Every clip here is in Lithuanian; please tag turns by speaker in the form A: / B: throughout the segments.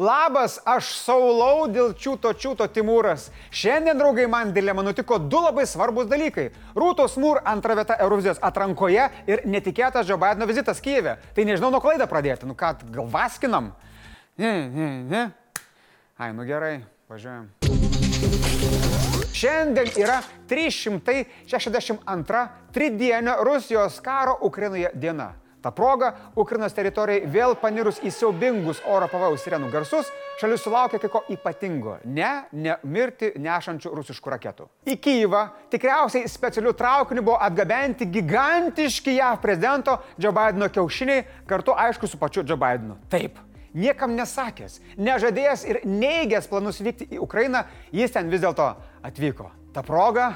A: Labas, aš Saulau dėl čiūto čiūto Timūras. Šiandien, draugai, man dilema nutiko du labai svarbus dalykai. Rūtos Mūr antra vieta Eurovizijos atrankoje ir netikėtas Joe Bideno vizitas Kyivė. Tai nežinau, nuo klaidą pradėti. Nu ką, gal vaskinam? Ne, ne, ne. Ai, nu gerai, važiuojam. Šiandien yra 362 tridienio Rusijos karo Ukrainoje diena. Ta proga, Ukrainos teritorijai vėl panirus į siaubingus oro pavojaus sirenų garsus, šalis sulaukė kai ko ypatingo. Ne, ne mirti nešančių rusiškų raketų. Į Kyivą tikriausiai specialių traukinių buvo atgabenti gigantiški JAV prezidento Joe Bideno kiaušiniai, kartu aišku su pačiu Joe Bidenu. Taip. Niekam nesakęs, nežadėjęs ir neigęs planus vykti į Ukrainą, jis ten vis dėlto atvyko. Ta proga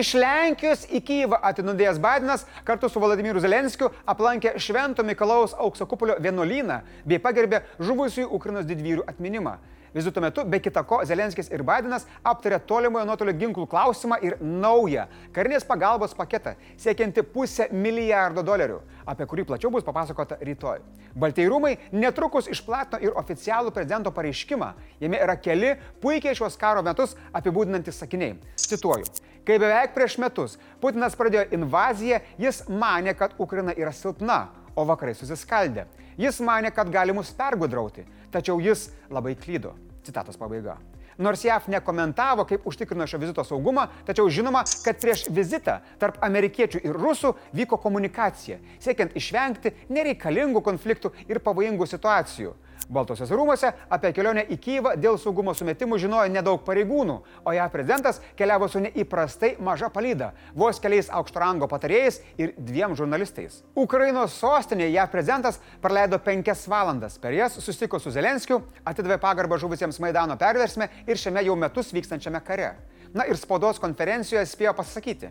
A: Iš Lenkijos į Kyivą atinudėjęs Bidenas kartu su Vladimiru Zelenskiu aplankė Švento Mikalaus aukso kupolio vienuolyną bei pagerbė žuvusiųjų Ukrainos didvyrių atminimą. Vizito metu, be kita ko, Zelenskis ir Bidenas aptarė tolimojo nuotolio ginklų klausimą ir naują karinės pagalbos paketą, siekianti pusę milijardo dolerių, apie kurį plačiau bus papasakota rytoj. Baltieji rūmai netrukus išplatino ir oficialų prezidento pareiškimą. Jame yra keli puikiai šios karo metus apibūdinantys sakiniai. Cituoju. Kai beveik prieš metus Putinas pradėjo invaziją, jis mane, kad Ukraina yra silpna, o vakarai susiskaldė. Jis mane, kad gali mus pergudrauti, tačiau jis labai klydo. Citatos pabaiga. Nors JAF nekomentavo, kaip užtikrino šio vizito saugumą, tačiau žinoma, kad prieš vizitą tarp amerikiečių ir rusų vyko komunikacija, siekiant išvengti nereikalingų konfliktų ir pavojingų situacijų. Baltosios rūmose apie kelionę į Kyivą dėl saugumo sumetimų žinojo nedaug pareigūnų, o ją prezidentas keliavo su neįprastai maža palyda - vos keliais aukšto rango patarėjais ir dviem žurnalistais. Ukrainos sostinėje ją prezidentas praleido penkias valandas. Per jas susitiko su Zelenskiu, atidavė pagarbą žuvusiems Maidano perversme ir šiame jau metus vykstančiame kare. Na ir spaudos konferencijoje spėjo pasakyti.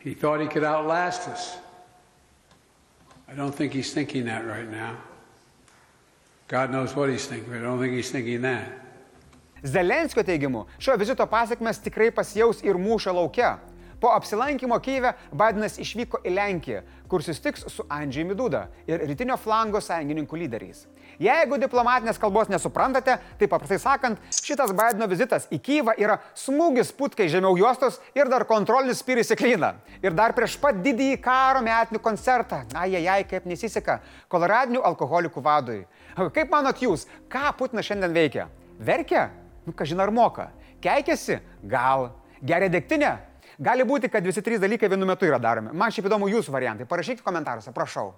B: He thought he could outlast us. I don't think he's thinking that right now.
A: Zelenskio teigimu, šio vizito pasiekmes tikrai pasijaus ir mūšio laukia. Po apsilankimo Kyivė Bidenas išvyko į Lenkiją, kur susitiks su Andžiai Duda ir rytinio flango sąjungininkų lyderiais. Jeigu diplomatinės kalbos nesuprantate, tai paprastai sakant, šitas Bideno vizitas į Kyivą yra smūgis putkai žemiau juostos ir dar kontrolinis spyris į klyną. Ir dar prieš pat didįjį karo metinį koncertą. Ajajai, kaip nesiseka koloradinių alkoholikų vadui. Kaip manot jūs, ką Putinas šiandien veikia? Verkia? Nu, ką žinai, ar moka? Keikėsi? Gal. Geria degtinė? Gali būti, kad visi trys dalykai vienu metu yra daromi. Man šiaip įdomu jūsų variantai. Parašykite komentaruose, prašau.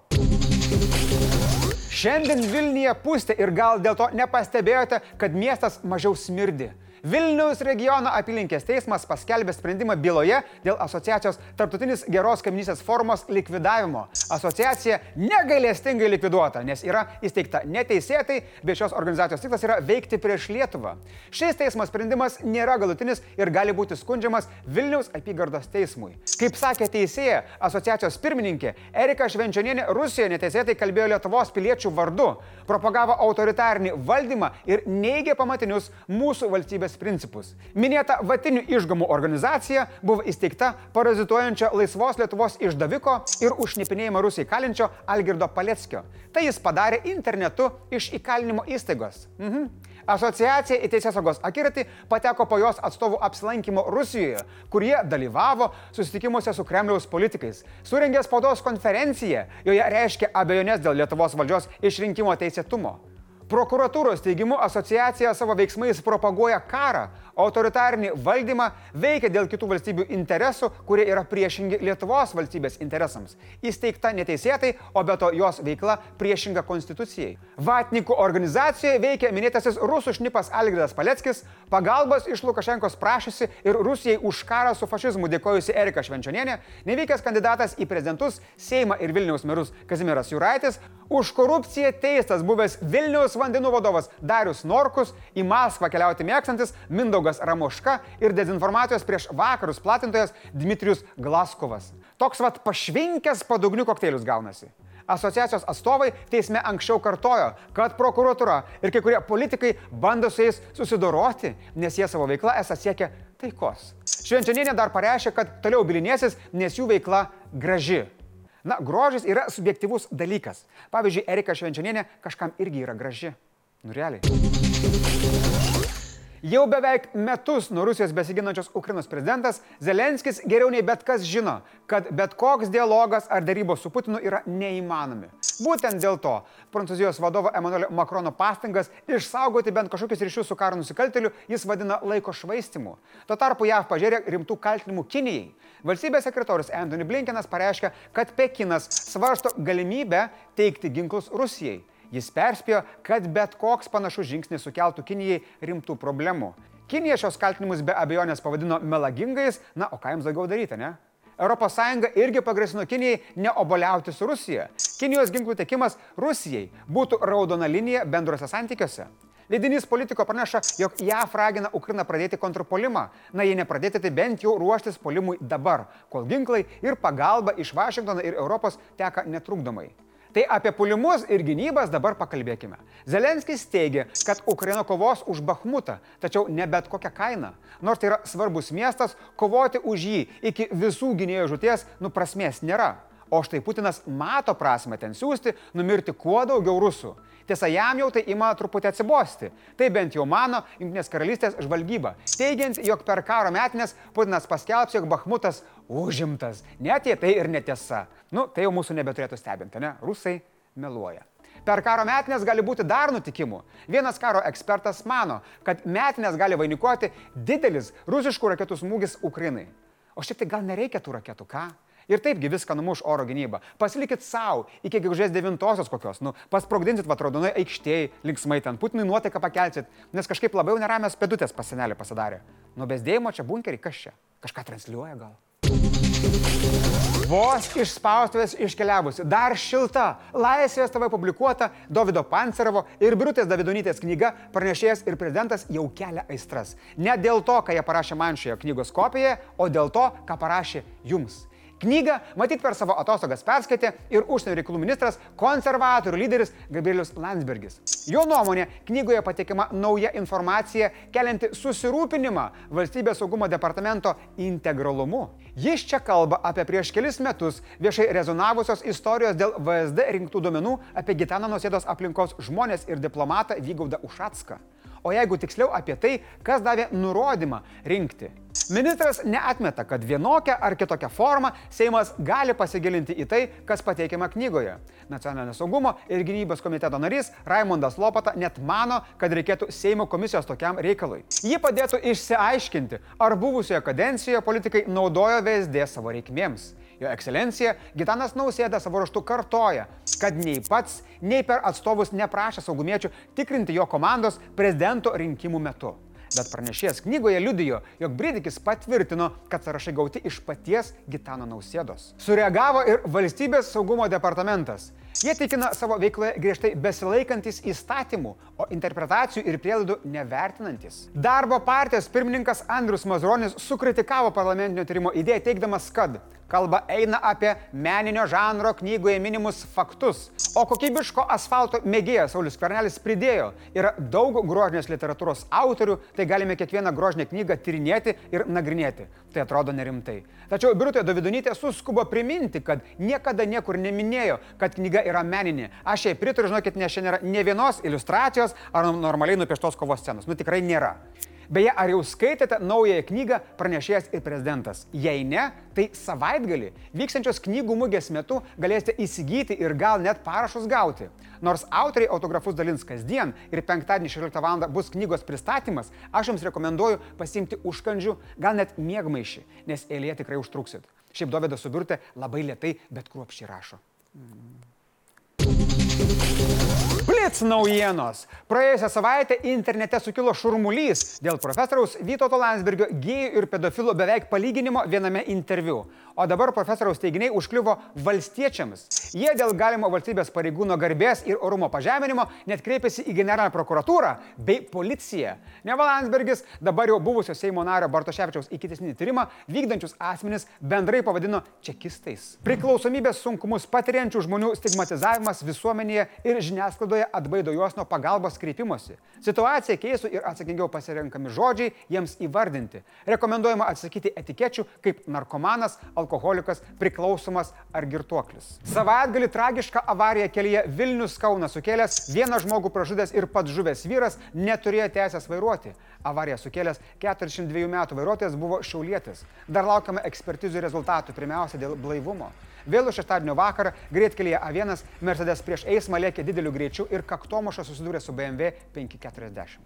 A: Šiandien Vilniuje pūstė ir gal dėl to nepastebėjote, kad miestas mažiau smirdi. Vilniaus regiono apylinkės teismas paskelbė sprendimą byloje dėl asociacijos Tartutinis geros kaiminysės formos likvidavimo. Asociacija negailestingai likviduota, nes yra įsteigta neteisėtai, bet šios organizacijos tikslas yra veikti prieš Lietuvą. Šis teismo sprendimas nėra galutinis ir gali būti skundžiamas Vilniaus apygardos teismui. Kaip sakė teisėja, asociacijos pirmininkė Erika Švenčionienė Rusijoje neteisėtai kalbėjo Lietuvos piliečių vardu, propagavo autoritarnį valdymą ir neigė pamatinius mūsų valstybės valstybės principus. Minėta Vatinių išgamų organizacija buvo įsteigta parazituojančio laisvos Lietuvos išdaviko ir užnipinėjimą Rusijai kalinčio Algirdo Paleckio. Tai jis padarė internetu iš įkalinimo įstaigos. Mhm. Asociacija į Teisėsaugos akiratį pateko po jos atstovų apsilankimo Rusijoje, kurie dalyvavo susitikimuose su Kremliaus politikais. Surengė spaudos konferenciją, joje reiškė abejonės dėl Lietuvos valdžios išrinkimo teisėtumo. Prokuratūros teigimu asociacija savo veiksmais propaguoja karą, autoritarinį valdymą, veikia dėl kitų valstybių interesų, kurie yra priešingi Lietuvos valstybės interesams. Įsteigta neteisėtai, o be to jos veikla priešinga konstitucijai. Vatnikų organizacijoje veikia minėtasis rusų šnipas Algirdas Paleckis, pagalbos iš Lukašenkos prašysi ir Rusijai už karą su fašizmu dėkojusi Erika Švenčionienė, nevykęs kandidatas į prezidentus Seimą ir Vilniaus merus Kazimiras Juraitis, už korupciją teistas buvęs Vilniaus vandenų vadovas Darius Norkus, į Maskvą keliauti mėgstantis Mindaugas Ramoška ir dezinformacijos prieš vakarus platintojas Dmitrijus Glaskovas. Toks vat pašvinkęs padugnių kokteilius gaunasi. Asociacijos atstovai teisme anksčiau kartojo, kad prokuratūra ir kai kurie politikai bando su jais susidoroti, nes jie savo veikla esą siekia taikos. Švenčianinė dar pareiškė, kad toliau bilinėsis, nes jų veikla graži. Na, grožis yra subjektivus dalykas. Pavyzdžiui, Erika Švenčianinė kažkam irgi yra graži. Nu, realiai. Jau beveik metus nuo Rusijos besiginančios Ukrainos prezidentas Zelenskis geriau nei bet kas žino, kad bet koks dialogas ar darybos su Putinu yra neįmanomi. Būtent dėl to Prancūzijos vadovo Emmanuelio Macrono pastangas išsaugoti bent kažkokius ryšius su karo nusikalteliu jis vadina laiko švaistimu. Tuo tarpu JAV pažiūrė rimtų kaltinimų Kinijai. Valstybės sekretorius Anthony Blinkenas pareiškia, kad Pekinas svarsto galimybę teikti ginklus Rusijai. Jis perspėjo, kad bet koks panašus žingsnis sukeltų Kinijai rimtų problemų. Kinija šios kaltinimus be abejonės pavadino melagingais, na, o ką jums daugiau daryti, ne? ES irgi pagrasino Kinijai neoboliauti su Rusija. Kinijos ginklų tiekimas Rusijai būtų raudona linija bendruose santykiuose. Leidinys politiko praneša, jog JAF ragina Ukrainą pradėti kontrpolimą. Na, jei nepradėti, tai bent jau ruoštis polimui dabar, kol ginklai ir pagalba iš Vašingtono ir Europos teka netrukdomai. Tai apie pulimus ir gynybas dabar pakalbėkime. Zelenskis teigia, kad Ukraina kovos už Bahmutą, tačiau ne bet kokią kainą. Nors tai yra svarbus miestas, kovoti už jį iki visų gynėjų žuties nu prasmės nėra. O štai Putinas mato prasme ten siūsti, numirti kuo daugiau rusų. Tiesa, jam jau tai ima truputį atsibosti. Tai bent jau mano Junktinės karalystės žvalgyba, teigiant, jog per karo metinės Putinas paskelbs, jog Bahmutas užimtas. Net jei tai ir netiesa. Nu, tai jau mūsų nebeturėtų stebinti, ne? Rusai meluoja. Per karo metinės gali būti dar nutikimų. Vienas karo ekspertas mano, kad metinės gali vainikuoti didelis rusiškų raketų smūgis Ukrainai. O šiaip tai gal nereikia tų raketų, ką? Ir taipgi viską numuš oro gynyba. Pasilikit savo iki gegužės 9-osios kokios, nu, pasprogdinsit vatrodonoje aikštėje, linksmai ten, Putinui nuotaiką pakelsit, nes kažkaip labiau neramės pedutės pasenelį pasidarė. Nuo besdėjimo čia bunkerį, kas čia? Kažką transliuoja gal? Vos iš spaustuvės iškeliavusi, dar šilta, Laisvės TV publikuota Davido Pancerovo ir Birutės Davidonytės knyga Pranešėjas ir prezidentas jau kelia aistras. Ne dėl to, ką jie parašė man šioje knygos kopijoje, o dėl to, ką parašė jums. Knygą matyt per savo atostogas perskaitė ir užsienio reikalų ministras, konservatorių lyderis Gabrielius Landsbergis. Jo nuomonė, knygoje pateikiama nauja informacija, kelianti susirūpinimą valstybės saugumo departamento integralumu. Jis čia kalba apie prieš kelis metus viešai rezonavusios istorijos dėl VSD rinktų duomenų apie Gitaną Nusėdos aplinkos žmonės ir diplomatą Vygaudą Ušatską. O jeigu tiksliau apie tai, kas davė nurodymą rinkti Ministras neatmeta, kad vienokią ar kitokią formą Seimas gali pasigilinti į tai, kas pateikiama knygoje. Nacionalinio saugumo ir gynybos komiteto narys Raimondas Lopata net mano, kad reikėtų Seimo komisijos tokiam reikalui. Ji padėtų išsiaiškinti, ar buvusioje kadencijoje politikai naudojo VSD savo reikmėms. Jo ekscelencija Gitanas Nausėda savo raštu kartoja, kad nei pats, nei per atstovus neprašė saugumiečių tikrinti jo komandos prezidento rinkimų metu. Bet pranešėjas knygoje liudijo, jog Bridikis patvirtino, kad sąrašai gauti iš paties Gitano Nausėdos. Sureagavo ir valstybės saugumo departamentas. Jie tikina savo veikloje griežtai besilaikantis įstatymų, o interpretacijų ir prielaidų nevertinantis. Darbo partijos pirmininkas Andrius Mazronis sukritikavo parlamentinio tyrimo idėją teikdamas, kad kalba eina apie meninio žanro knygoje minimus faktus, o kokybiško asfalto mėgėjas Saulis Kvernelis pridėjo, yra daug grožinės literatūros autorių, tai galime kiekvieną grožinę knygą tyrinėti ir nagrinėti. Tai atrodo nerimtai. Tačiau Birutė Davidonytė suskubo priminti, kad niekada niekur neminėjo, kad knyga yra meninė. Aš jai pritariu, žinokit, nes šiandien nėra ne vienos iliustracijos ar normaliai nupieštos kovos scenos. Nu tikrai nėra. Beje, ar jau skaitėte naująją knygą Pranešėjas ir prezidentas? Jei ne, tai savaitgalį vykstančios knygų mugės metu galėsite įsigyti ir gal net parašus gauti. Nors autoriai autografus dalins kasdien ir penktadienį 16 val. bus knygos pristatymas, aš jums rekomenduoju pasimti užkandžių, gal net mėgmaišį, nes eilėje tikrai užtruksit. Šiaip Dovydas Subirtė labai lietai, bet kruopščiai rašo. Mm. Blue. Blitz naujienos. Praėjusią savaitę internete sukilo šurmulys dėl profesoriaus Vytauto Landsbergio gėjų ir pedofilų beveik palyginimo viename interviu. O dabar profesoriaus teiginiai užkliuvo valstiečiams. Jie dėl galimo valstybės pareigūno garbės ir orumo pažeminimo net kreipėsi į generalinę prokuratūrą bei policiją. Neva Landsbergis dabar jau buvusio Seimo nario Bartoševičiaus įkitesnį tyrimą vykdančius asmenis bendrai pavadino čekistais. Priklausomybės sunkumus patiriančių žmonių stigmatizavimas visuomenėje ir žiniasklaidoje atbaido juos nuo pagalbos kreipimosi. Situacija keisų ir atsakingiau pasirenkami žodžiai jiems įvardinti. Rekomenduojama atsakyti etikečių kaip narkomanas, alkoholikas, priklausomas ar girtuoklis. Savaitgalį tragišką avariją kelyje Vilnius Kauna sukėlęs vieną žmogų pražudęs ir pats žuvęs vyras neturėjo teisės vairuoti. Avariją sukėlęs 42 metų vairuotojas buvo šiaulietis. Dar laukiame ekspertizų rezultatų, pirmiausia dėl blaivumo. Vėlų šeštadienio vakarą greitkelėje A1 Mercedes prieš eismą lėkė dideliu greičiu ir kaktomušą susidūrė su BMW 540.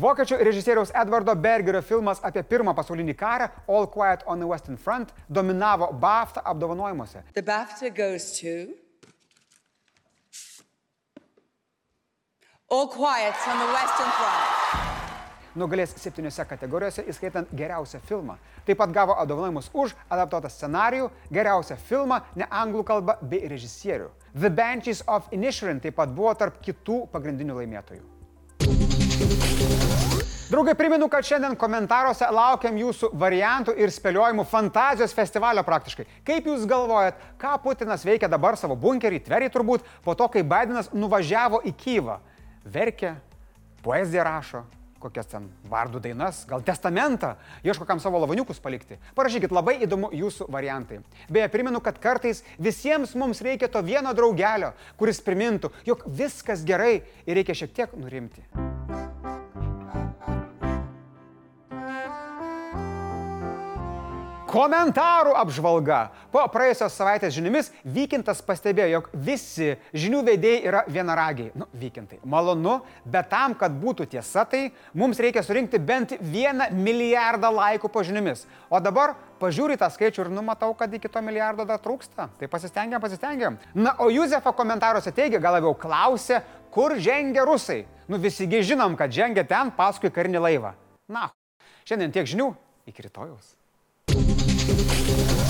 A: Vokiečių režisieriaus Edvardo Bergerio filmas apie Pirmą pasaulinį karą All Quiet on the Western Front dominavo BAFTA apdovanojimuose.
C: BAFTA to All Quiet on the Western Front.
A: Nugalės septyniose kategorijose, įskaitant geriausią filmą. Taip pat gavo apdovanojimus už adaptuotą scenarijų, geriausią filmą, ne anglų kalbą bei režisierių. The Banshees of Inisherin taip pat buvo tarp kitų pagrindinių laimėtojų. Draugai, primenu, kad šiandien komentaruose laukiam jūsų variantų ir spėliojimų fantazijos festivalio praktiškai. Kaip jūs galvojat, ką Putinas veikia dabar savo bunkerį, tveriai turbūt, po to, kai Bidenas nuvažiavo į Kyivą? Verkia, poeziją rašo, kokias ten vardų dainas, gal testamentą, ieško kam savo lavaniukus palikti. Parašykit, labai įdomu jūsų variantai. Beje, primenu, kad kartais visiems mums reikia to vieno draugelio, kuris primintų, jog viskas gerai ir reikia šiek tiek nurimti. Komentarų apžvalga. Po praėjusios savaitės žiniomis Vykintas pastebėjo, jog visi žinių veidėjai yra vienaragiai. Nu, Vykintai, malonu, bet tam, kad būtų tiesa, tai mums reikia surinkti bent vieną milijardą laikų po žiniomis. O dabar pažiūri tą skaičių ir numatau, kad iki to milijardo dar trūksta. Tai pasistengiam, pasistengiam. Na, o Juzefa komentaruose teigia, gal labiau klausė, kur žengia rusai. Nu, visigi žinom, kad žengia ten paskui karinį laivą. Na, šiandien tiek žinių, iki rytojaus. Thank you.